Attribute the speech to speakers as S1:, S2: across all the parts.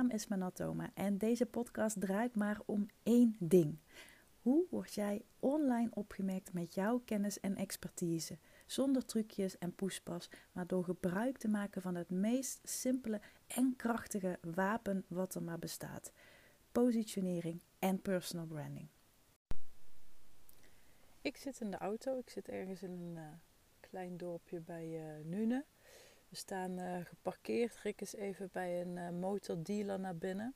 S1: naam is Manatoma en deze podcast draait maar om één ding. Hoe word jij online opgemerkt met jouw kennis en expertise? Zonder trucjes en poespas, maar door gebruik te maken van het meest simpele en krachtige wapen wat er maar bestaat: positionering en personal branding.
S2: Ik zit in de auto. Ik zit ergens in een uh, klein dorpje bij uh, Nune. We staan uh, geparkeerd. Rick is even bij een uh, motordealer naar binnen.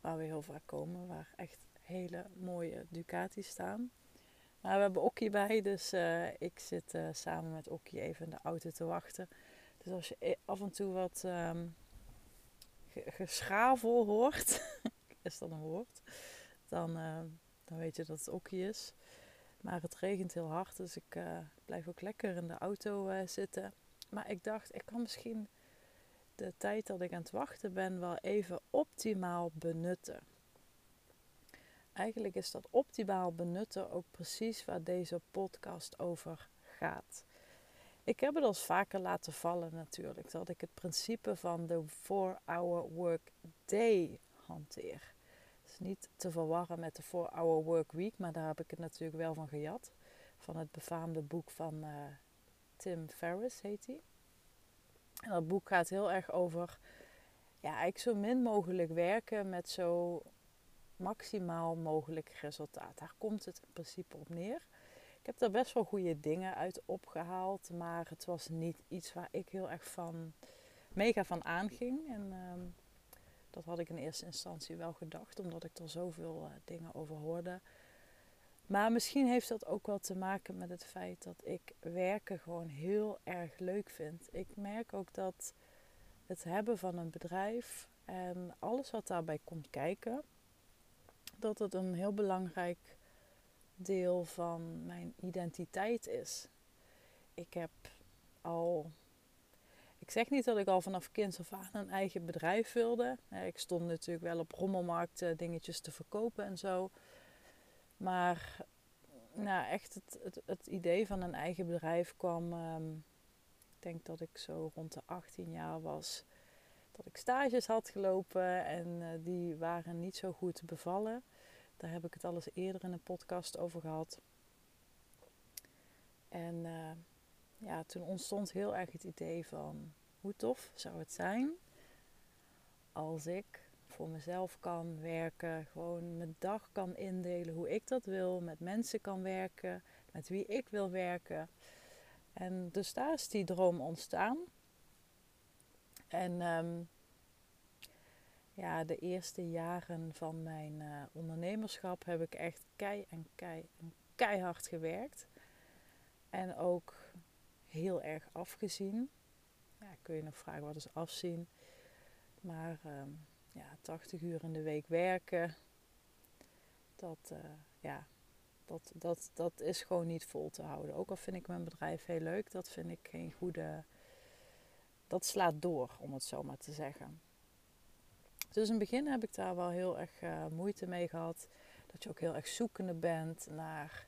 S2: Waar we heel vaak komen. Waar echt hele mooie Ducati's staan. Maar we hebben Okkie bij. Dus uh, ik zit samen met Okkie even in de auto te wachten. Dus als je e-, af en toe wat um, geschavel hoort. is dat een woord? Dan, dan weet je dat het Okkie is. Maar het regent heel hard. Dus ik blijf ook lekker in de auto zitten. Maar ik dacht, ik kan misschien de tijd dat ik aan het wachten ben wel even optimaal benutten. Eigenlijk is dat optimaal benutten ook precies waar deze podcast over gaat. Ik heb het al vaker laten vallen natuurlijk, dat ik het principe van de 4-hour work day hanteer. Het is niet te verwarren met de 4-hour work week, maar daar heb ik het natuurlijk wel van gejat. Van het befaamde boek van uh, Tim Ferriss heet hij. Dat boek gaat heel erg over ja, zo min mogelijk werken met zo maximaal mogelijk resultaat. Daar komt het in principe op neer. Ik heb er best wel goede dingen uit opgehaald, maar het was niet iets waar ik heel erg van mega van aanging. En um, dat had ik in eerste instantie wel gedacht, omdat ik er zoveel uh, dingen over hoorde. Maar misschien heeft dat ook wel te maken met het feit dat ik werken gewoon heel erg leuk vind. Ik merk ook dat het hebben van een bedrijf en alles wat daarbij komt kijken, dat het een heel belangrijk deel van mijn identiteit is. Ik heb al. Ik zeg niet dat ik al vanaf kinds af aan een eigen bedrijf wilde. Ik stond natuurlijk wel op rommelmarkten dingetjes te verkopen en zo. Maar nou, echt het, het, het, idee van een eigen bedrijf kwam. Um, ik denk dat ik zo rond de 18 jaar was. Dat ik stages had gelopen en uh, die waren niet zo goed bevallen. Daar heb ik het al eens eerder in een podcast over gehad. En uh, ja, toen ontstond heel erg het idee van hoe tof zou het zijn als ik voor mezelf kan werken. Gewoon mijn dag kan indelen hoe ik dat wil. Met mensen kan werken. Met wie ik wil werken. En dus daar is die droom ontstaan. En um, ja, de eerste jaren van mijn uh, ondernemerschap heb ik echt kei en kei en keihard gewerkt. En ook heel erg afgezien. Ja, kun je nog vragen wat is afzien. Maar um, ja, 80 uur in de week werken. Dat, uh, ja, dat, dat, dat is gewoon niet vol te houden. Ook al vind ik mijn bedrijf heel leuk, dat vind ik geen goede. Dat slaat door, om het zo maar te zeggen. Dus in het begin heb ik daar wel heel erg uh, moeite mee gehad. Dat je ook heel erg zoekende bent naar.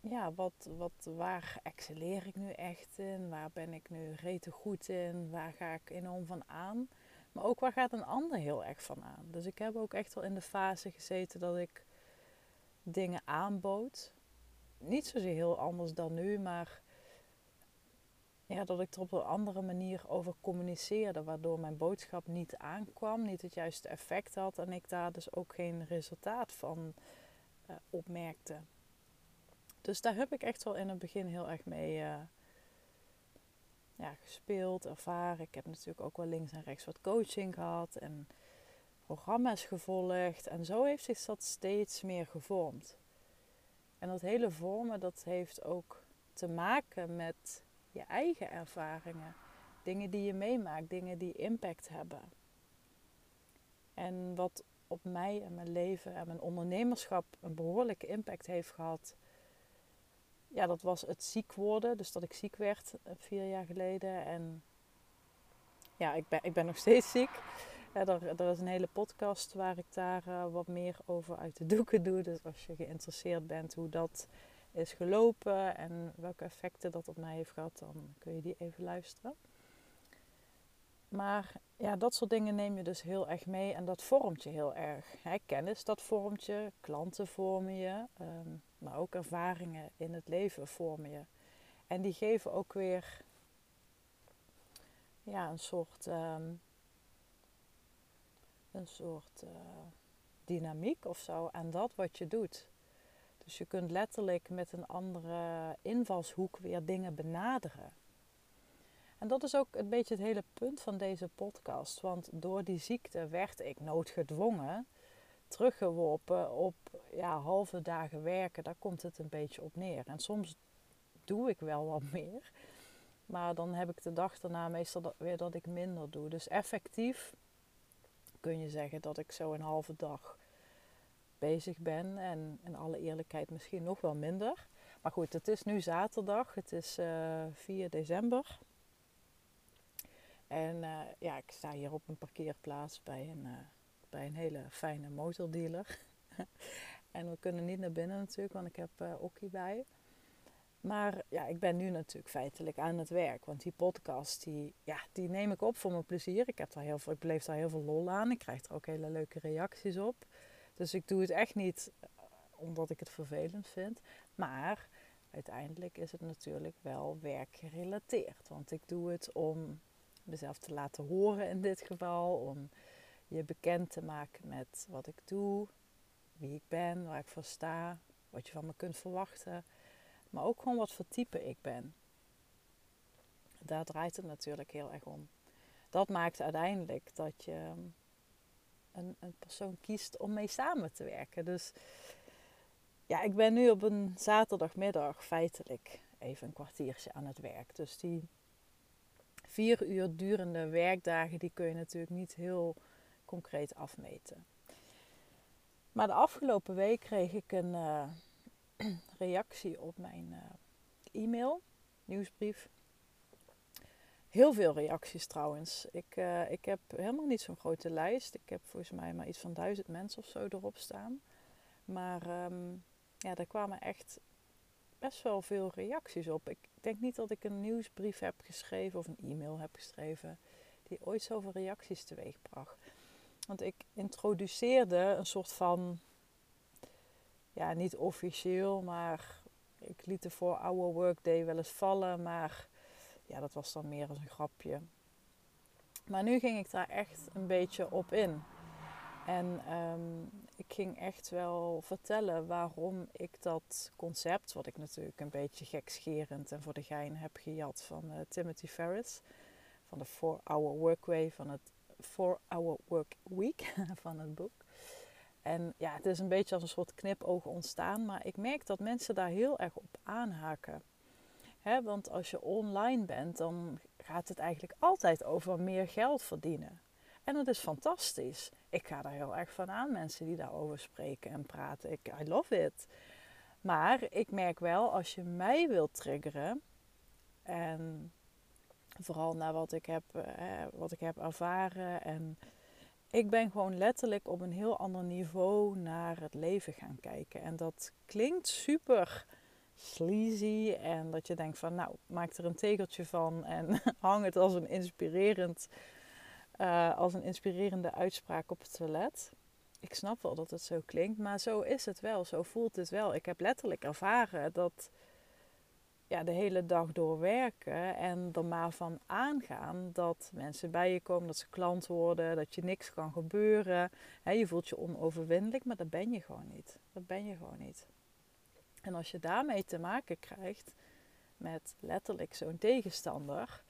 S2: Ja, wat, wat, waar excelleer ik nu echt in? Waar ben ik nu rete goed in? Waar ga ik enorm van aan? Maar ook waar gaat een ander heel erg van aan? Dus ik heb ook echt wel in de fase gezeten dat ik dingen aanbood. Niet zozeer heel anders dan nu, maar ja, dat ik er op een andere manier over communiceerde, waardoor mijn boodschap niet aankwam, niet het juiste effect had en ik daar dus ook geen resultaat van uh, opmerkte. Dus daar heb ik echt wel in het begin heel erg mee, uh, ja, gespeeld, ervaren. Ik heb natuurlijk ook wel links en rechts wat coaching gehad en programma's gevolgd. En zo heeft zich dat steeds meer gevormd. En dat hele vormen, dat heeft ook te maken met je eigen ervaringen. Dingen die je meemaakt, dingen die impact hebben. En wat op mij en mijn leven en mijn ondernemerschap een behoorlijke impact heeft gehad, ja, dat was het ziek worden. Dus dat ik ziek werd eh, vier jaar geleden. En ja, ik ben, ik ben nog steeds ziek. Er, er is een hele podcast waar ik daar uh, wat meer over uit de doeken doe. Dus als je geïnteresseerd bent hoe dat is gelopen en welke effecten dat op mij heeft gehad, dan kun je die even luisteren. Maar ja, dat soort dingen neem je dus heel erg mee en dat vormt je heel erg. Kennis, dat vormt je, klanten vormen je, ehm, maar ook ervaringen in het leven vormen je. En die geven ook weer ja, een soort, ehm, een soort uh, dynamiek of zo aan dat wat je doet. Dus je kunt letterlijk met een andere invalshoek weer dingen benaderen. En dat is ook een beetje het hele punt van deze podcast. Want door die ziekte werd ik noodgedwongen teruggeworpen op ja, halve dagen werken. Daar komt het een beetje op neer. En soms doe ik wel wat meer. Maar dan heb ik de dag daarna meestal weer dat ik minder doe. Dus effectief kun je zeggen dat ik zo een halve dag bezig ben. En in alle eerlijkheid misschien nog wel minder. Maar goed, het is nu zaterdag. Het is uh, eh, 4 december. En uh, ja, ik sta hier op een parkeerplaats bij een, uh, bij een hele fijne motordealer. en we kunnen niet naar binnen natuurlijk, want ik heb uh, Okkie bij. Maar ja, ik ben nu natuurlijk feitelijk aan het werk. Want die podcast, die, ja, die neem ik op voor mijn plezier. Ik, heb daar heel veel, ik beleef daar heel veel lol aan. Ik krijg er ook hele leuke reacties op. Dus ik doe het echt niet omdat ik het vervelend vind. Maar uiteindelijk is het natuurlijk wel werkgerelateerd. Want ik doe het om mezelf te laten horen in dit geval. Om je bekend te maken met wat ik doe, wie ik ben, waar ik voor sta, wat je van me kunt verwachten. Maar ook gewoon wat voor type ik ben. Daar draait het natuurlijk heel erg om. Dat maakt uiteindelijk dat je een, een persoon kiest om mee samen te werken. Dus ja, ik ben nu op een zaterdagmiddag feitelijk even een kwartiertje aan het werk. Dus die vier uur durende werkdagen, die kun je natuurlijk niet heel concreet afmeten. Maar de afgelopen week kreeg ik een uh, reactie op mijn uh, e-mail, nieuwsbrief. Heel veel reacties trouwens. Ik, uh, ik heb helemaal niet zo'n grote lijst. Ik heb volgens mij maar iets van duizend mensen of zo erop staan. Maar um, ja, daar kwamen echt best wel veel reacties op. Ik denk niet dat ik een nieuwsbrief heb geschreven of een e-mail heb geschreven die ooit zoveel reacties teweegbracht. Want ik introduceerde een soort van, ja, niet officieel, maar ik liet de voor Our Workday wel eens vallen. Maar ja, dat was dan meer als een grapje. Maar nu ging ik daar echt een beetje op in. En ehm, ik ging echt wel vertellen waarom ik dat concept, wat ik natuurlijk een beetje gekscherend en voor de gein heb gejat van uh, Timothy Ferris, van de 4-Hour Workway, van het 4-Hour Work Week van het boek. En ja, het is een beetje als een soort knipoog ontstaan, maar ik merk dat mensen daar heel erg op aanhaken. Want als je online bent, dan gaat het eigenlijk altijd over meer geld verdienen. En dat is fantastisch. Ik ga daar heel erg van aan, mensen die daarover spreken en praten. Ik, I love it. Maar ik merk wel, als je mij wilt triggeren, en vooral naar wat ik heb, eh, wat ik heb ervaren, en ik ben gewoon letterlijk op een heel ander niveau naar het leven gaan kijken. En dat klinkt super sleazy en dat je denkt van, nou, maak er een tegeltje van en hang het als een inspirerend uh, als een inspirerende uitspraak op het toilet. Ik snap wel dat het zo klinkt, maar zo is het wel. Zo voelt het wel. Ik heb letterlijk ervaren dat ja, de hele dag door werken en er maar van aangaan dat mensen bij je komen, dat ze klant worden, dat je niks kan gebeuren. je voelt je onoverwinnelijk, maar dat ben je gewoon niet. Dat ben je gewoon niet. En als je daarmee te maken krijgt met letterlijk zo'n tegenstander,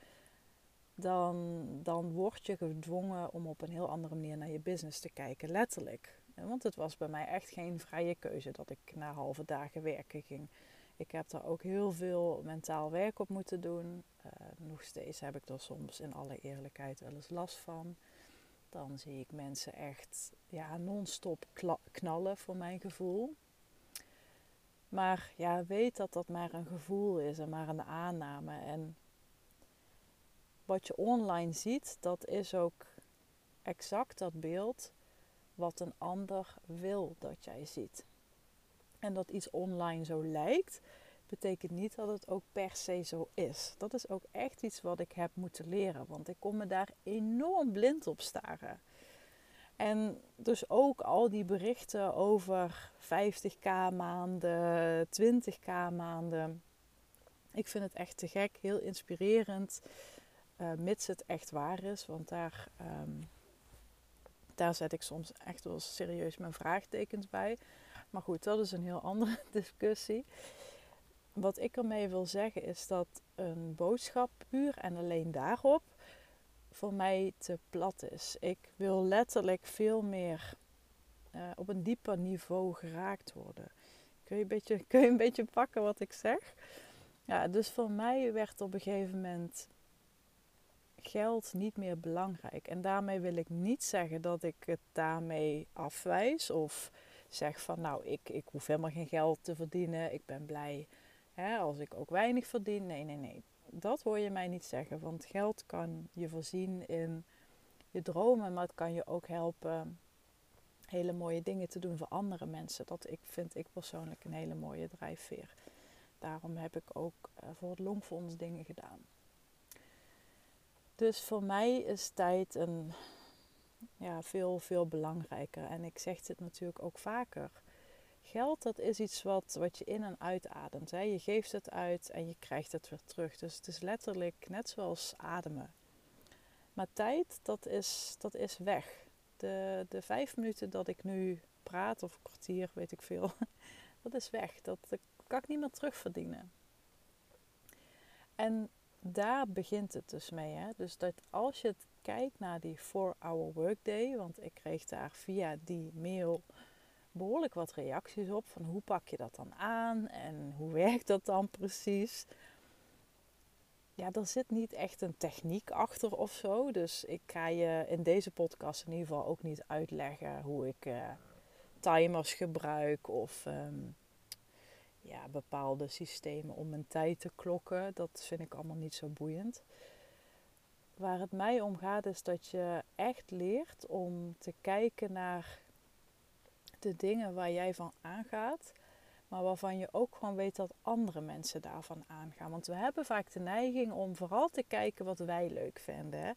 S2: dan, dan word je gedwongen om op een heel andere manier naar je business te kijken, letterlijk. Want het was bij mij echt geen vrije keuze dat ik na halve dagen werken ging. Ik heb daar ook heel veel mentaal werk op moeten doen. Uh, nog steeds heb ik er soms in alle eerlijkheid wel eens last van. Dan zie ik mensen echt ja, non-stop knallen voor mijn gevoel. Maar ja, weet dat dat maar een gevoel is en maar een aanname. En wat je online ziet, dat is ook exact dat beeld wat een ander wil dat jij ziet. En dat iets online zo lijkt, betekent niet dat het ook per se zo is. Dat is ook echt iets wat ik heb moeten leren, want ik kon me daar enorm blind op staren. En dus ook al die berichten over 50k maanden, 20k maanden. Ik vind het echt te gek, heel inspirerend, uh, mits het echt waar is. Want daar, um, daar zet ik soms echt wel serieus mijn vraagtekens bij. Maar goed, dat is een heel andere discussie. Wat ik ermee wil zeggen is dat een boodschap puur en alleen daarop voor mij te plat is. Ik wil letterlijk veel meer uh, op een dieper niveau geraakt worden. Kun je, een beetje, kun je een beetje pakken wat ik zeg? Ja, dus voor mij werd op een gegeven moment geld niet meer belangrijk. En daarmee wil ik niet zeggen dat ik het daarmee afwijs of zeg van nou, ik, ik hoef helemaal geen geld te verdienen. Ik ben blij hè, als ik ook weinig verdien. Nee, nee, nee dat hoor je mij niet zeggen. Want geld kan je voorzien in je dromen, maar het kan je ook helpen hele mooie dingen te doen voor andere mensen. Dat ik, vind ik persoonlijk een hele mooie drijfveer. Daarom heb ik ook eh, voor het Longfonds dingen gedaan. Dus voor mij is tijd een, ja, veel, veel belangrijker. En ik zeg dit natuurlijk ook vaker. Geld, dat is iets wat, wat je in en uitademt. Hè. Je geeft het uit en je krijgt het weer terug. Dus het is letterlijk net zoals ademen. Maar tijd, dat is, dat is weg. De, de vijf minuten dat ik nu praat, of een kwartier, weet ik veel, dat is weg. Dat, dat kan ik niet meer terugverdienen. En daar begint het dus mee. Hè? Dus dat als je kijkt naar die 4-hour workday, want ik kreeg daar via die mail behoorlijk wat reacties op. Van hoe pak je dat dan aan en hoe werkt dat dan precies? Ja, er zit niet echt een techniek achter of zo. Dus ik ga je in deze podcast in ieder geval ook niet uitleggen hoe ik uh, timers gebruik of ehm, ja, bepaalde systemen om mijn tijd te klokken. Dat vind ik allemaal niet zo boeiend. Waar het mij om gaat is dat je echt leert om te kijken naar de dingen waar jij van aangaat, maar waarvan je ook gewoon weet dat andere mensen daarvan aangaan. Want we hebben vaak de neiging om vooral te kijken wat wij leuk vinden.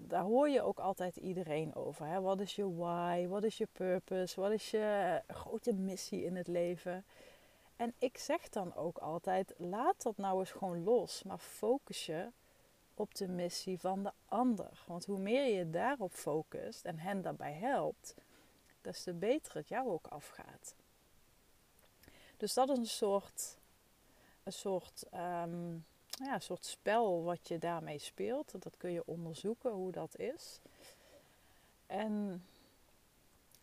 S2: Daar hoor je ook altijd iedereen over. Wat is je why? Wat is je purpose? Wat is je grote missie in het leven? En ik zeg dan ook altijd: laat dat nou eens gewoon los, maar focus je op de missie van de ander. Want hoe meer je daarop focust en hen daarbij helpt, des te beter het jou ook afgaat. Dus dat is een soort, een soort, um, ja, een soort spel wat je daarmee speelt. Dat kun je onderzoeken hoe dat is. En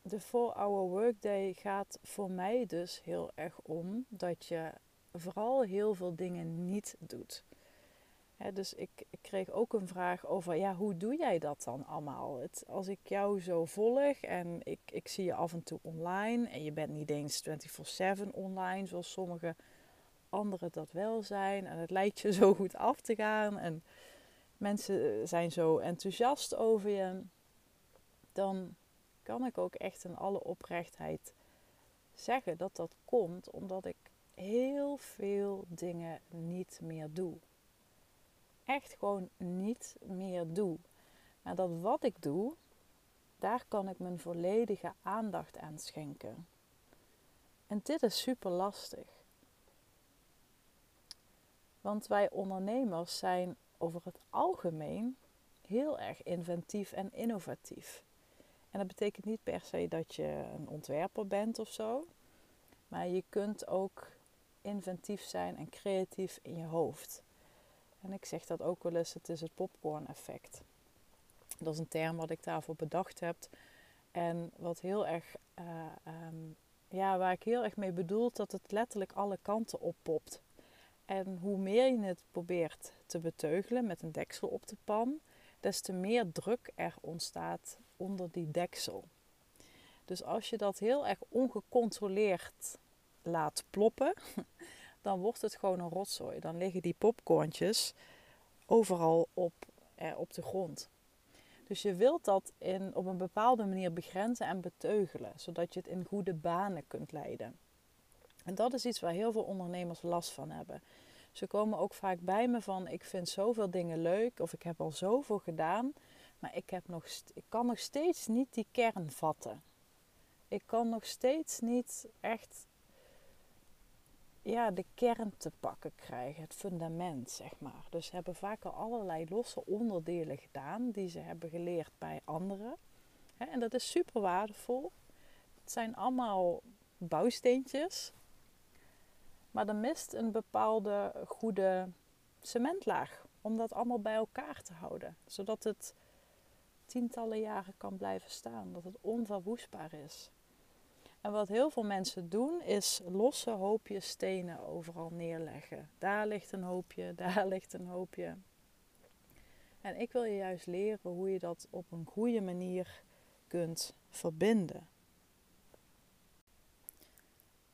S2: de 4-hour workday gaat voor mij dus heel erg om dat je vooral heel veel dingen niet doet dus ik, ik, kreeg ook een vraag over, ja, hoe doe jij dat dan allemaal? Het, als ik jou zo volg en ik, ik zie je af en toe online en je bent niet eens 24/7 online, zoals sommige anderen dat wel zijn. En het lijkt je zo goed af te gaan en mensen zijn zo enthousiast over je. Dan kan ik ook echt in alle oprechtheid zeggen dat dat komt omdat ik heel veel dingen niet meer doe echt gewoon niet meer doe. Maar dat wat ik doe, daar kan ik mijn volledige aandacht aan schenken. En dit is super lastig. Want wij ondernemers zijn over het algemeen heel erg inventief en innovatief. En dat betekent niet per se dat je een ontwerper bent of zo. Maar je kunt ook inventief zijn en creatief in je hoofd. En ik zeg dat ook wel eens, het is het popcorn effect. Dat is een term wat ik daarvoor bedacht heb. En wat heel erg, uh, um, ja, waar ik heel erg mee bedoel, dat het letterlijk alle kanten oppopt. En hoe meer je het probeert te beteugelen met een deksel op de pan, des te meer druk er ontstaat onder die deksel. Dus als je dat heel erg ongecontroleerd laat ploppen, dan wordt het gewoon een rotzooi. Dan liggen die popcorntjes overal op, eh, op de grond. Dus je wilt dat in, op een bepaalde manier begrenzen en beteugelen, zodat je het in goede banen kunt leiden. En dat is iets waar heel veel ondernemers last van hebben. Ze komen ook vaak bij me van: ik vind zoveel dingen leuk of ik heb al zoveel gedaan, maar ik, heb nog, ik kan nog steeds niet die kern vatten. Ik kan nog steeds niet echt ja, de kern te pakken krijgen, het fundament, zeg maar. Dus ze hebben vaak al allerlei losse onderdelen gedaan die ze hebben geleerd bij anderen. En dat is super waardevol. Het zijn allemaal bouwsteentjes. Maar er mist een bepaalde goede cementlaag om dat allemaal bij elkaar te houden. Zodat het tientallen jaren kan blijven staan. Dat het onverwoestbaar is. En wat heel veel mensen doen, is losse hoopjes stenen overal neerleggen. Daar ligt een hoopje, daar ligt een hoopje. En ik wil je juist leren hoe je dat op een goede manier kunt verbinden.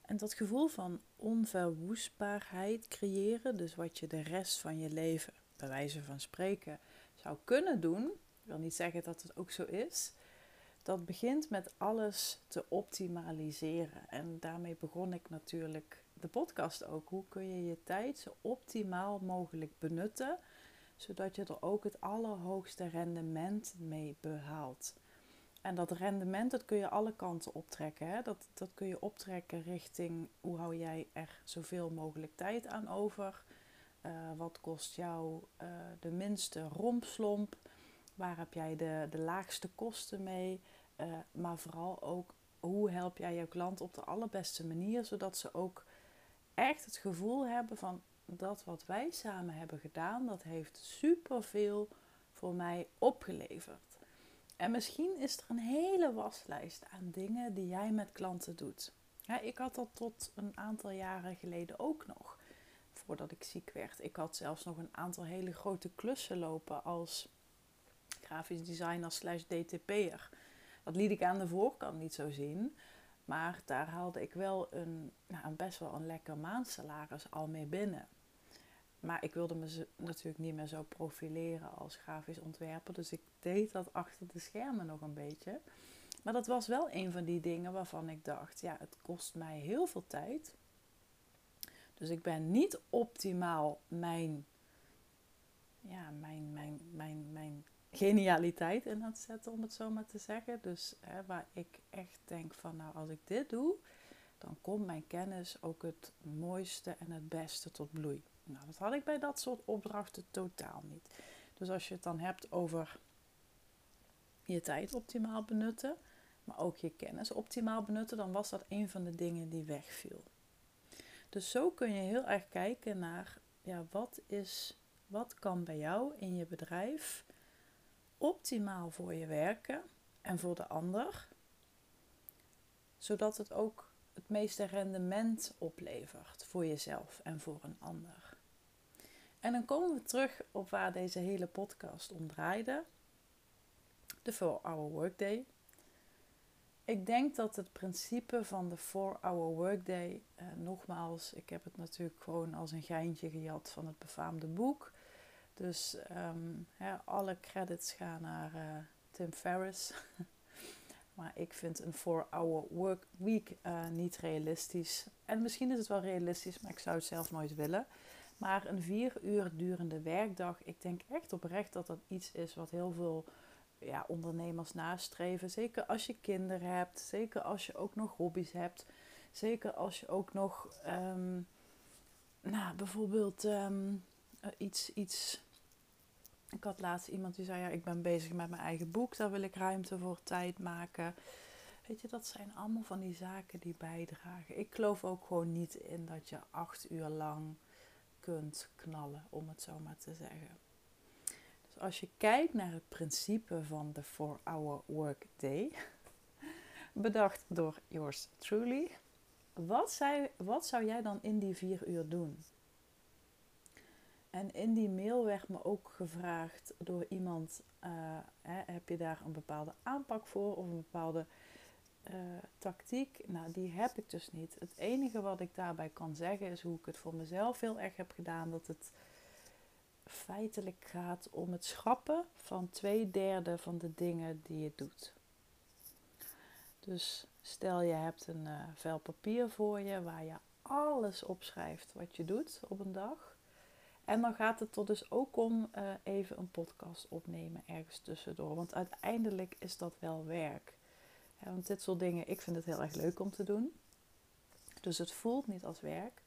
S2: En dat gevoel van onverwoestbaarheid creëren, dus wat je de rest van je leven, bij wijze van spreken, zou kunnen doen. Ik wil niet zeggen dat het ook zo is. Dat begint met alles te optimaliseren. En daarmee begon ik natuurlijk de podcast ook. Hoe kun je je tijd zo optimaal mogelijk benutten, zodat je er ook het allerhoogste rendement mee behaalt. En dat rendement, dat kun je alle kanten optrekken. Hè? Dat, dat kun je optrekken richting hoe hou jij er zoveel mogelijk tijd aan over. Uh, wat kost jou uh, de minste rompslomp? Waar heb jij de, de laagste kosten mee? Uh, maar vooral ook hoe help jij jouw klant op de allerbeste manier, zodat ze ook echt het gevoel hebben van dat wat wij samen hebben gedaan, dat heeft superveel voor mij opgeleverd. En misschien is er een hele waslijst aan dingen die jij met klanten doet. Ik had dat tot een aantal jaren geleden ook nog, voordat ik ziek werd. Ik had zelfs nog een aantal hele grote klussen lopen als grafisch designer slash DTP'er. Dat liet ik aan de voorkant niet zo zien. Maar daar haalde ik wel een, nou, een best wel een lekker maandsalaris al mee binnen. Maar ik wilde me natuurlijk niet meer zo profileren als grafisch ontwerper. Dus ik deed dat achter de schermen nog een beetje. Maar dat was wel een van die dingen waarvan ik dacht: ja, het kost mij heel veel tijd. Dus ik ben niet optimaal mijn, ja, mijn, mijn, mijn, mijn genialiteit in het zetten, om het zo maar te zeggen. Dus hè, waar ik echt denk van, nou, als ik dit doe, dan komt mijn kennis ook het mooiste en het beste tot bloei. Nou, dat had ik bij dat soort opdrachten totaal niet. Dus als je het dan hebt over je tijd optimaal benutten, maar ook je kennis optimaal benutten, dan was dat een van de dingen die wegviel. Dus zo kun je heel erg kijken naar ja, wat, is, wat kan bij jou in je bedrijf optimaal voor je werken en voor de ander, zodat het ook het meeste rendement oplevert voor jezelf en voor een ander. En dan komen we terug op waar deze hele podcast om draaide. De 4-hour workday. Ik denk dat het principe van de 4-hour workday, eh, nogmaals, ik heb het natuurlijk gewoon als een geintje gejat van het befaamde boek. Dus um, alle credits gaan naar uh, Tim Ferriss. maar ik vind een 4-hour work week uh, niet realistisch. En misschien is het wel realistisch, maar ik zou het zelf nooit willen. Maar een vier uur durende werkdag, ik denk echt oprecht dat dat iets is wat heel veel ja, ondernemers nastreven. Zeker als je kinderen hebt, zeker als je ook nog hobby's hebt, zeker als je ook nog, um, nou, bijvoorbeeld um, iets, iets. Ik had laatst iemand die zei: Ja, ik ben bezig met mijn eigen boek, daar wil ik ruimte voor tijd maken. Weet je, dat zijn allemaal van die zaken die bijdragen. Ik geloof ook gewoon niet in dat je acht uur lang kunt knallen, om het zo maar te zeggen. Dus als je kijkt naar het principe van de 4-hour workday, bedacht door yours truly, wat, zou, wat zou jij dan in die vier uur doen? En in die mail werd me ook gevraagd door iemand: uh, hè, heb je daar een bepaalde aanpak voor of een bepaalde uh, tactiek, nou die heb ik dus niet. Het enige wat ik daarbij kan zeggen is hoe ik het voor mezelf heel erg heb gedaan. Dat het feitelijk gaat om het schrappen van twee derde van de dingen die je doet. Dus stel je hebt een uh, vel papier voor je waar je alles opschrijft wat je doet op een dag. En dan gaat het er dus ook om uh, even een podcast opnemen ergens tussendoor. Want uiteindelijk is dat wel werk. Want dit soort dingen, ik vind het heel erg leuk om te doen. Dus het voelt niet als werk.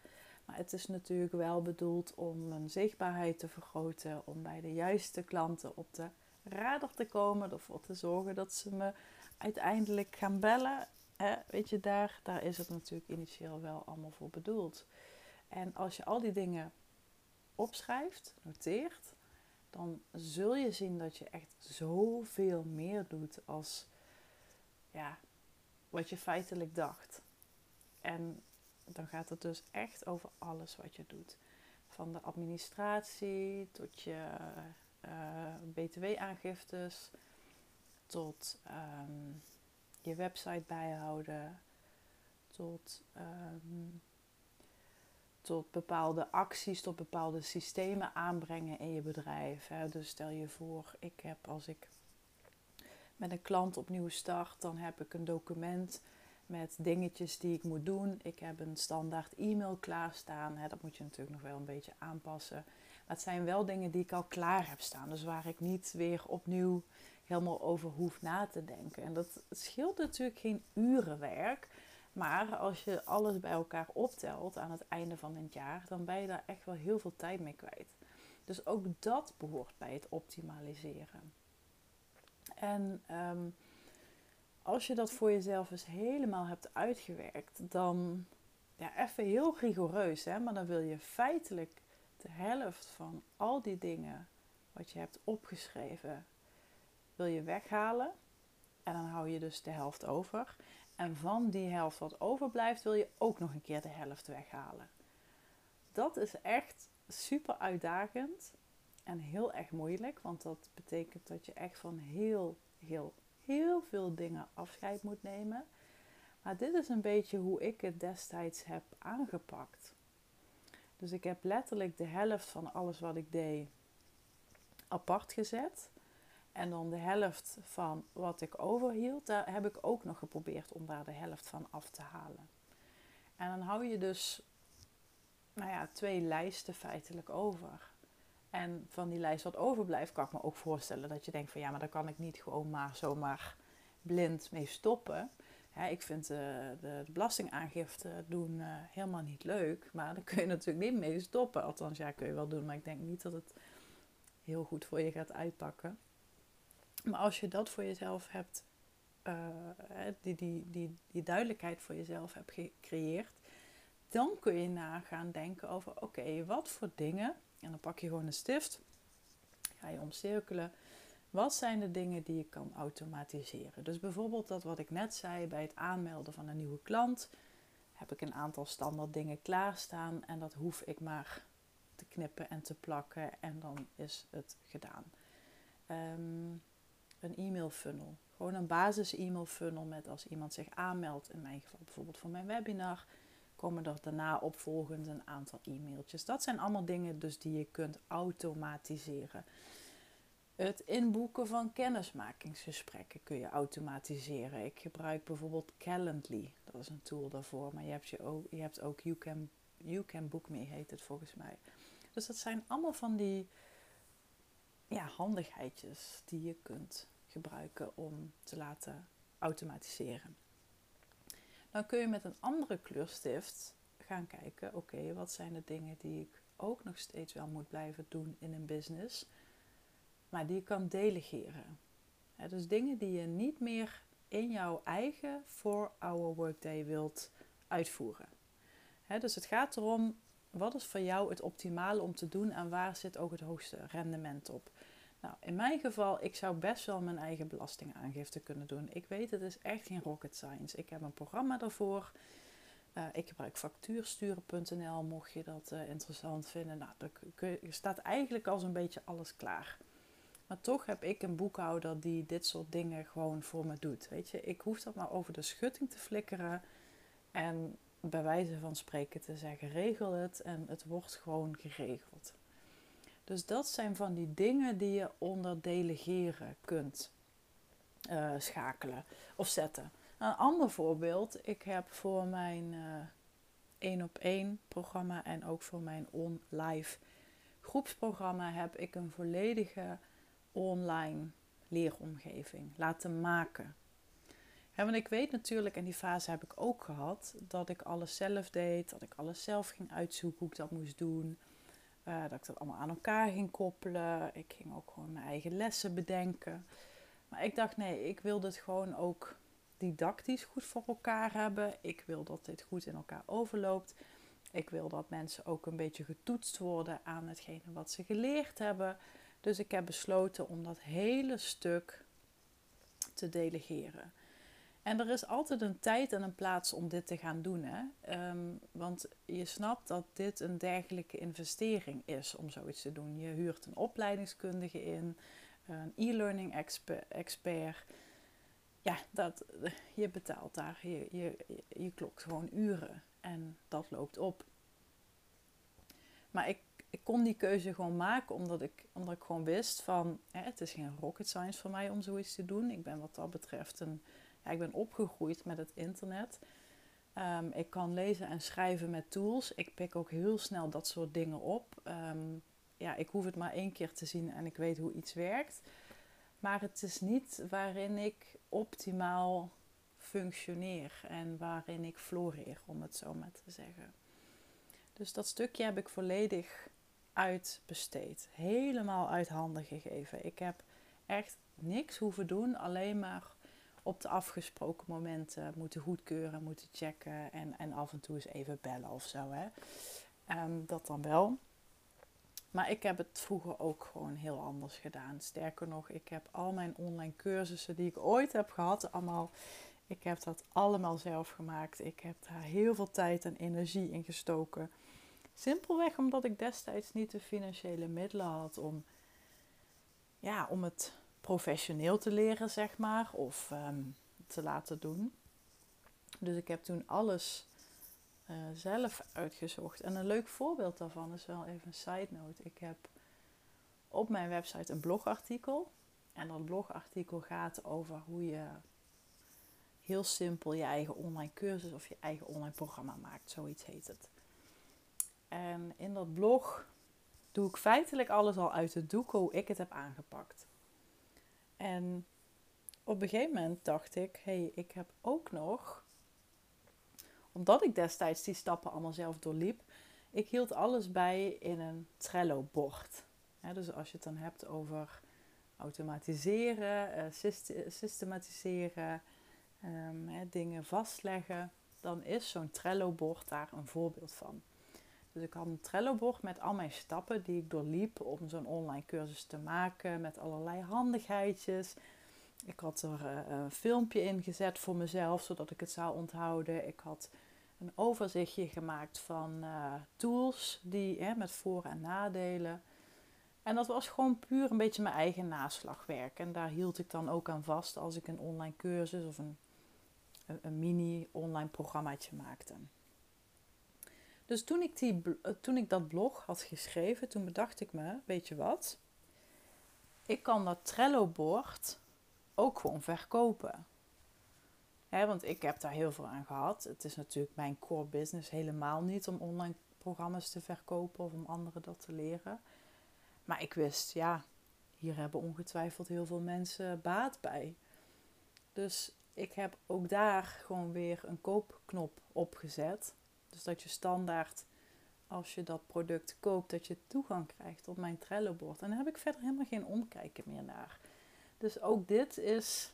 S2: Maar het is natuurlijk wel bedoeld om mijn zichtbaarheid te vergroten. Om bij de juiste klanten op de radar te komen. Ervoor te zorgen dat ze me uiteindelijk gaan bellen. weet je, daar, daar is het natuurlijk initieel wel allemaal voor bedoeld. En als je al die dingen opschrijft, noteert, dan zul je zien dat je echt zoveel meer doet als ja, wat je feitelijk dacht. En dan gaat het dus echt over alles wat je doet. Van de administratie tot je uh, btw-aangiftes, tot ehm, je website bijhouden, tot, um, tot bepaalde acties, tot bepaalde systemen aanbrengen in je bedrijf. Hè. Dus stel je voor, ik heb als ik met een klant opnieuw start, dan heb ik een document met dingetjes die ik moet doen. Ik heb een standaard e-mail klaarstaan. Hè, dat moet je natuurlijk nog wel een beetje aanpassen. Maar het zijn wel dingen die ik al klaar heb staan. Dus waar ik niet weer opnieuw helemaal over hoef na te denken. En dat scheelt natuurlijk geen urenwerk. Maar als je alles bij elkaar optelt aan het einde van het jaar, dan ben je daar echt wel heel veel tijd mee kwijt. Dus ook dat behoort bij het optimaliseren. En ehm, als je dat voor jezelf eens helemaal hebt uitgewerkt, dan ja, even heel rigoureus, hè, maar dan wil je feitelijk de helft van al die dingen wat je hebt opgeschreven, wil je weghalen. En dan hou je dus de helft over. En van die helft wat overblijft, wil je ook nog een keer de helft weghalen. Dat is echt super uitdagend en heel erg moeilijk, want dat betekent dat je echt van heel, heel, heel veel dingen afscheid moet nemen. Maar dit is een beetje hoe ik het destijds heb aangepakt. Dus ik heb letterlijk de helft van alles wat ik deed apart gezet. En dan de helft van wat ik overhield, daar heb ik ook nog geprobeerd om daar de helft van af te halen. En dan hou je dus nou ja, twee lijsten feitelijk over. En van die lijst wat overblijft, kan ik me ook voorstellen dat je denkt van ja, maar daar kan ik niet gewoon maar zomaar blind mee stoppen. ik vind de, de, belastingaangifte doen uh, helemaal niet leuk, maar daar kun je natuurlijk niet mee stoppen. Althans, ja, kun je wel doen, maar ik denk niet dat het heel goed voor je gaat uitpakken. Maar als je dat voor jezelf hebt, uh, die, die, die, die duidelijkheid voor jezelf hebt gecreëerd, dan kun je na gaan denken over: oké, wat voor dingen en dan pak je gewoon een stift, ga je omcirkelen. Wat zijn de dingen die je kan automatiseren? Dus bijvoorbeeld dat wat ik net zei bij het aanmelden van een nieuwe klant, heb ik een aantal standaard dingen klaarstaan en dat hoef ik maar te knippen en te plakken en dan is het gedaan. Um, een e-mail funnel. Gewoon een basis e-mail funnel met als iemand zich aanmeldt, in mijn geval bijvoorbeeld voor mijn webinar, komen er daarna opvolgend een aantal e-mailtjes. Dat zijn allemaal dingen dus die je kunt automatiseren. Het inboeken van kennismakingsgesprekken kun je automatiseren. Ik gebruik bijvoorbeeld Calendly. Dat is een tool daarvoor. Maar je hebt, je ook, je hebt ook you, can, you Can Book Me, heet het volgens mij. Dus dat zijn allemaal van die ja, handigheidjes die je kunt gebruiken om te laten automatiseren. Dan kun je met een andere kleurstift gaan kijken, oké, wat zijn de dingen die ik ook nog steeds wel moet blijven doen in een business, maar die je kan delegeren. dus dingen die je niet meer in jouw eigen voor our workday wilt uitvoeren. dus het gaat erom, wat is voor jou het optimale om te doen en waar zit ook het hoogste rendement op? Nou, in mijn geval, ik zou best wel mijn eigen belastingaangifte kunnen doen. Ik weet, het is echt geen rocket science. Ik heb een programma daarvoor. Uh, ik gebruik factuursturen.nl, mocht je dat uh, interessant vinden. Nou, er staat eigenlijk al zo'n beetje alles klaar. Maar toch heb ik een boekhouder die dit soort dingen gewoon voor me doet. Weet je, ik hoef dat maar over de schutting te flikkeren. En bij wijze van spreken te zeggen, regel het. En het wordt gewoon geregeld. Dus dat zijn van die dingen die je onder delegeren kunt uh, schakelen of zetten. Een ander voorbeeld, ik heb voor mijn uh, één op één programma en ook voor mijn on-live groepsprogramma heb ik een volledige online leeromgeving laten maken. Want ik weet natuurlijk, en die fase heb ik ook gehad, dat ik alles zelf deed, dat ik alles zelf ging uitzoeken hoe ik dat moest doen. Uh, dat ik dat allemaal aan elkaar ging koppelen. Ik ging ook gewoon mijn eigen lessen bedenken. Maar ik dacht, nee, ik wil dit gewoon ook didactisch goed voor elkaar hebben. Ik wil dat dit goed in elkaar overloopt. Ik wil dat mensen ook een beetje getoetst worden aan hetgene wat ze geleerd hebben. Dus ik heb besloten om dat hele stuk te delegeren. En er is altijd een tijd en een plaats om dit te gaan doen. Hè? Ehm, want je snapt dat dit een dergelijke investering is om zoiets te doen. Je huurt een opleidingskundige in, een e-learning expert. Ja, dat, je betaalt daar, je, je, je klokt gewoon uren en dat loopt op. Maar ik, ik kon die keuze gewoon maken omdat ik, omdat ik gewoon wist van hè, het is geen rocket science voor mij om zoiets te doen. Ik ben wat dat betreft een ik ben opgegroeid met het internet. Um, ik kan lezen en schrijven met tools. Ik pik ook heel snel dat soort dingen op. Um, ja, ik hoef het maar één keer te zien en ik weet hoe iets werkt. Maar het is niet waarin ik optimaal functioneer en waarin ik floreer, om het zo maar te zeggen. Dus dat stukje heb ik volledig uitbesteed. Helemaal uit handen gegeven. Ik heb echt niks hoeven doen, alleen maar op de afgesproken momenten moeten goedkeuren, moeten checken en, en af en toe eens even bellen of zo. Hè. Ehm, dat dan wel. Maar ik heb het vroeger ook gewoon heel anders gedaan. Sterker nog, ik heb al mijn online cursussen die ik ooit heb gehad, allemaal. Ik heb dat allemaal zelf gemaakt. Ik heb daar heel veel tijd en energie in gestoken. Simpelweg omdat ik destijds niet de financiële middelen had om, ja, om het professioneel te leren, zeg maar, of ehm, te laten doen. Dus ik heb toen alles uh, zelf uitgezocht. En een leuk voorbeeld daarvan is wel even een side note. Ik heb op mijn website een blogartikel. En dat blogartikel gaat over hoe je heel simpel je eigen online cursus of je eigen online programma maakt. Zoiets heet het. En in dat blog doe ik feitelijk alles al uit de doek hoe ik het heb aangepakt. En op een gegeven moment dacht ik, hé, hey, ik heb ook nog, omdat ik destijds die stappen allemaal zelf doorliep, ik hield alles bij in een Trello-bord. dus als je het dan hebt over automatiseren, uh, systematiseren, um, dingen vastleggen, dan is zo'n Trello-bord daar een voorbeeld van. Dus ik had een Trello-bord met al mijn stappen die ik doorliep om zo'n online cursus te maken. Met allerlei handigheidjes. Ik had er uh, een filmpje in gezet voor mezelf, zodat ik het zou onthouden. Ik had een overzichtje gemaakt van uh, tools die, met voor- en nadelen. En dat was gewoon puur een beetje mijn eigen naslagwerk. En daar hield ik dan ook aan vast als ik een online cursus of een, een, een mini online programmaatje maakte. Dus toen ik, die, eh, toen ik dat blog had geschreven, toen bedacht ik me, weet je wat? Ik kan dat Trello-bord ook gewoon verkopen. want ik heb daar heel veel aan gehad. Het is natuurlijk mijn core business helemaal niet om online programma's te verkopen of om anderen dat te leren. Maar ik wist, ja, hier hebben ongetwijfeld heel veel mensen baat bij. Dus ik heb ook daar gewoon weer een koopknop opgezet. Dus dat je standaard, als je dat product koopt, dat je toegang krijgt tot mijn Trello-bord. En daar heb ik verder helemaal geen omkijken meer naar. Dus ook dit is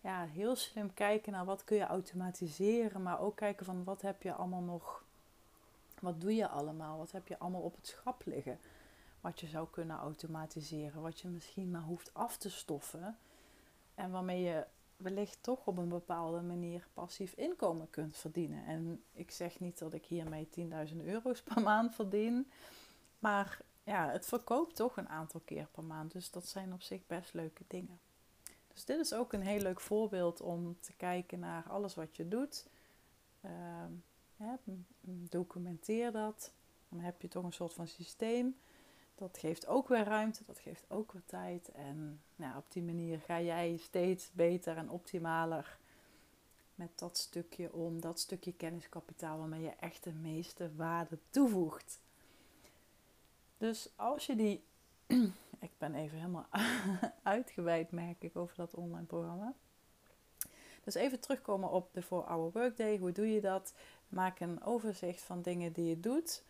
S2: ja, heel slim kijken naar wat kun je automatiseren, maar ook kijken van wat heb je allemaal nog, wat doe je allemaal, wat heb je allemaal op het schap liggen, wat je zou kunnen automatiseren, wat je misschien maar hoeft af te stoffen en waarmee je wellicht toch op een bepaalde manier passief inkomen kunt verdienen. En ik zeg niet dat ik hiermee 10.000 euro's per maand verdien, maar ja, het verkoopt toch een aantal keer per maand. Dus dat zijn op zich best leuke dingen. Dus dit is ook een heel leuk voorbeeld om te kijken naar alles wat je doet. Uh, documenteer dat. Dan heb je toch een soort van systeem dat geeft ook weer ruimte, dat geeft ook weer tijd. En nou, op die manier ga jij steeds beter en optimaler
S1: met dat stukje om, dat stukje kenniskapitaal waarmee je echt de meeste waarde toevoegt. Dus als je die, ik ben even helemaal uitgeweid merk ik over dat online programma. Dus even terugkomen op de 4-hour workday. Hoe doe je dat? Maak een overzicht van dingen die je doet.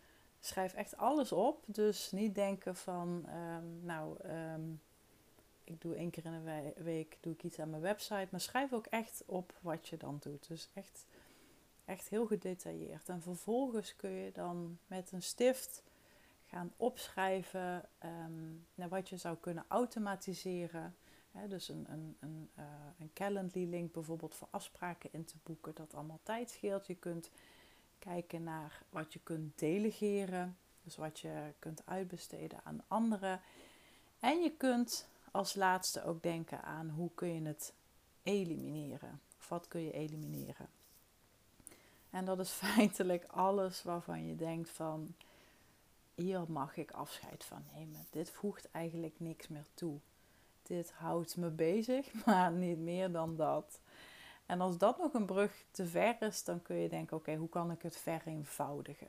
S1: Schrijf echt alles op. Dus niet denken van, ehm, nou, ehm, ik doe één keer in een week doe ik iets aan mijn website. Maar schrijf ook echt op wat je dan doet. Dus echt, echt heel gedetailleerd. En vervolgens kun je dan met een stift gaan opschrijven um, naar wat je zou kunnen automatiseren. dus een, een, een, uh, een Calendly-link bijvoorbeeld voor afspraken in te boeken, dat allemaal tijd scheelt. Je kunt kijken naar wat je kunt delegeren, dus wat je kunt uitbesteden aan anderen. En je kunt als laatste ook denken aan hoe kun je het elimineren. Of wat kun je elimineren. En dat is feitelijk alles waarvan je denkt van hier mag ik afscheid van nemen. Dit voegt eigenlijk niks meer toe. Dit houdt me bezig, maar niet meer dan dat. En als dat nog een brug te ver is, dan kun je denken: oké, hoe kan ik het vereenvoudigen?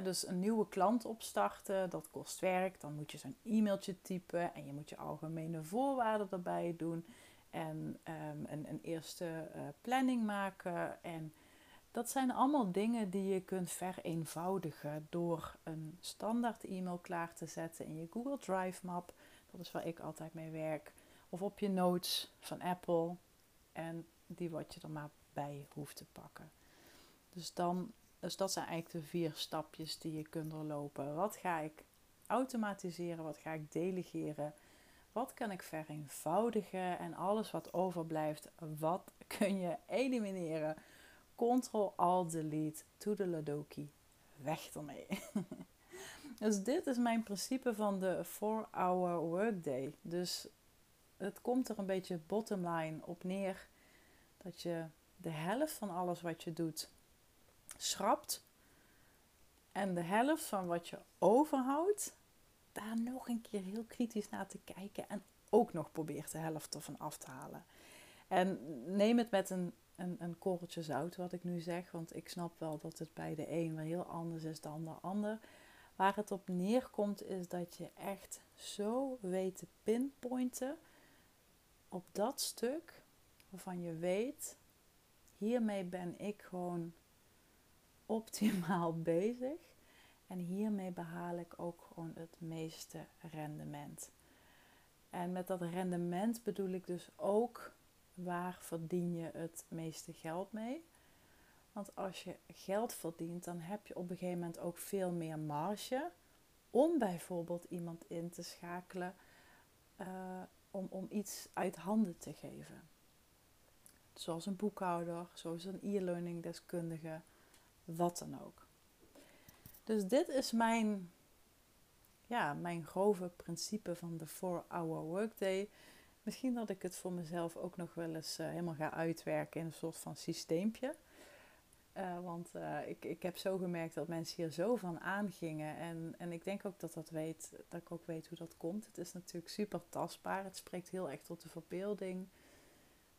S1: dus een nieuwe klant opstarten, dat kost werk. Dan moet je zo'n e-mailtje typen en je moet je algemene voorwaarden erbij doen. En um, een, een, eerste uh, planning maken. En dat zijn allemaal dingen die je kunt vereenvoudigen door een standaard e-mail klaar te zetten in je Google Drive map. Dat is waar ik altijd mee werk. Of op je notes van Apple. En die wat je er maar bij hoeft te pakken. Dus, dan, dus dat zijn eigenlijk de vier stapjes die je kunt doorlopen. Wat ga ik automatiseren? Wat ga ik delegeren? Wat kan ik vereenvoudigen? En alles wat overblijft, wat kun je elimineren? Ctrl Alt Delete to the Ladoki. Weg ermee. dus dit is mijn principe van de 4-hour workday. Dus het komt er een beetje bottom line op neer dat je de helft van alles wat je doet schrapt en de helft van wat je overhoudt, daar nog een keer heel kritisch naar te kijken en ook nog probeert de helft ervan af te halen. En neem het met een een, een korreltje zout, wat ik nu zeg. Want ik snap wel dat het bij de een wel heel anders is dan de ander. Waar het op neerkomt is dat je echt zo weet te pinpointen op dat stuk waarvan je weet, hiermee ben ik gewoon optimaal bezig. En hiermee behaal ik ook gewoon het meeste rendement. En met dat rendement bedoel ik dus ook waar verdien je het meeste geld mee? Want als je geld verdient, dan heb je op een gegeven moment ook veel meer marge om bijvoorbeeld iemand in te schakelen uh, om, om iets uit handen te geven. Zoals een boekhouder, zoals een e-learning deskundige, wat dan ook. Dus dit is mijn, ja, mijn grove principe van de 4-hour workday. Misschien dat ik het voor mezelf ook nog wel eens uh, helemaal ga uitwerken in een soort van systeempje. Uh, want uh, ik, ik heb zo gemerkt dat mensen hier zo van aangingen. En, en ik denk ook dat, dat, weet, dat ik ook weet hoe dat komt. Het is natuurlijk super tastbaar. Het spreekt heel erg tot de verbeelding.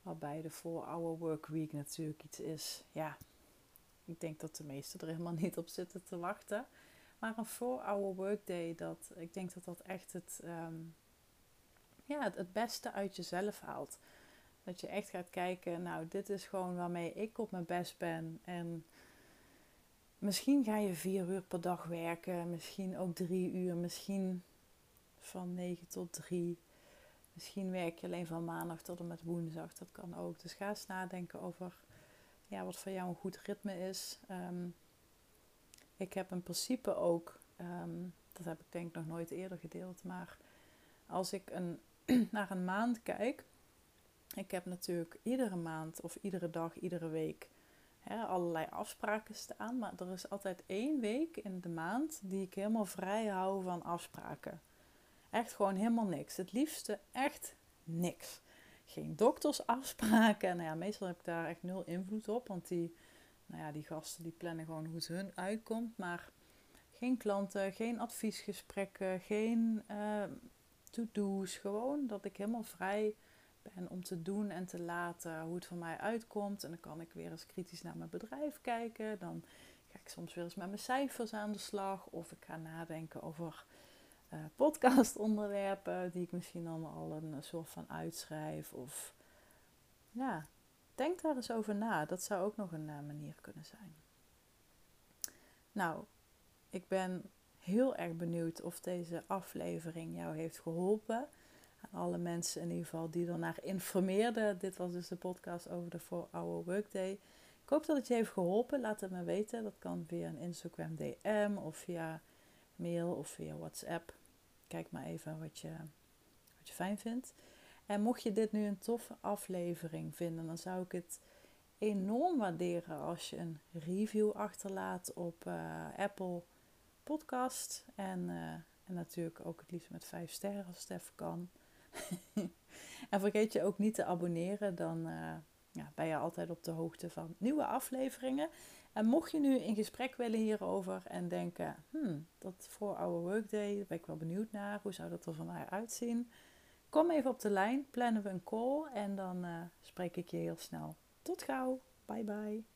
S1: Waarbij de 4-hour work week natuurlijk iets is. Ja, ik denk dat de meesten er helemaal niet op zitten te wachten. Maar een 4-hour workday, dat, ik denk dat dat echt het, um, ja, het, het beste uit jezelf haalt. Dat je echt gaat kijken, nou, dit is gewoon waarmee ik op mijn best ben. En misschien ga je vier uur per dag werken, misschien ook drie uur, misschien van negen tot drie. Misschien werk je alleen van maandag tot en met woensdag, dat kan ook. Dus ga eens nadenken over ja, wat voor jou een goed ritme is. Um, ik heb in principe ook, um, dat heb ik denk ik nog nooit eerder gedeeld, maar als ik een naar een maand kijk. Ik heb natuurlijk iedere maand of iedere dag, iedere week hè, allerlei afspraken staan. Maar er is altijd één week in de maand die ik helemaal vrij hou van afspraken. Echt gewoon helemaal niks. Het liefste echt niks. Geen doktersafspraken. Nou ja, meestal heb ik daar echt nul invloed op. Want die, nou ja, die gasten die plannen gewoon hoe het hun uitkomt. Maar geen klanten, geen adviesgesprekken, geen uh, to-do's. Gewoon dat ik helemaal vrij
S2: ben om te doen en te laten hoe het voor mij uitkomt. En dan kan ik weer eens kritisch naar mijn bedrijf kijken. Dan ga ik soms weer eens met mijn cijfers aan de slag. Of ik ga nadenken over uh, podcastonderwerpen die ik misschien dan al een soort van uitschrijf. Of ja, denk daar eens over na. Dat zou ook nog een uh, manier kunnen zijn. Nou, ik ben heel erg benieuwd of deze aflevering jou heeft geholpen. Alle mensen in ieder geval die ernaar informeerden. Dit was dus de podcast over de 4-hour workday. Ik hoop dat het je heeft geholpen. Laat het me weten. Dat kan via een Instagram DM of via mail of via WhatsApp. Kijk maar even wat je, wat je fijn vindt. En mocht je dit nu een toffe aflevering vinden, dan zou ik het enorm waarderen als je een review achterlaat op uh, Apple Podcast. En, uh, en natuurlijk ook het liefst met 5 sterren als het kan. en vergeet je ook niet te abonneren, dan uh, ja, ben je altijd op de hoogte van nieuwe afleveringen. En mocht je nu in gesprek willen hierover en denken, hmm, dat voor Our Workday, daar ben ik wel benieuwd naar, hoe zou dat er van mij uitzien? Kom even op de lijn, plannen we een call en dan uh, spreek ik je heel snel. Tot gauw, bye bye.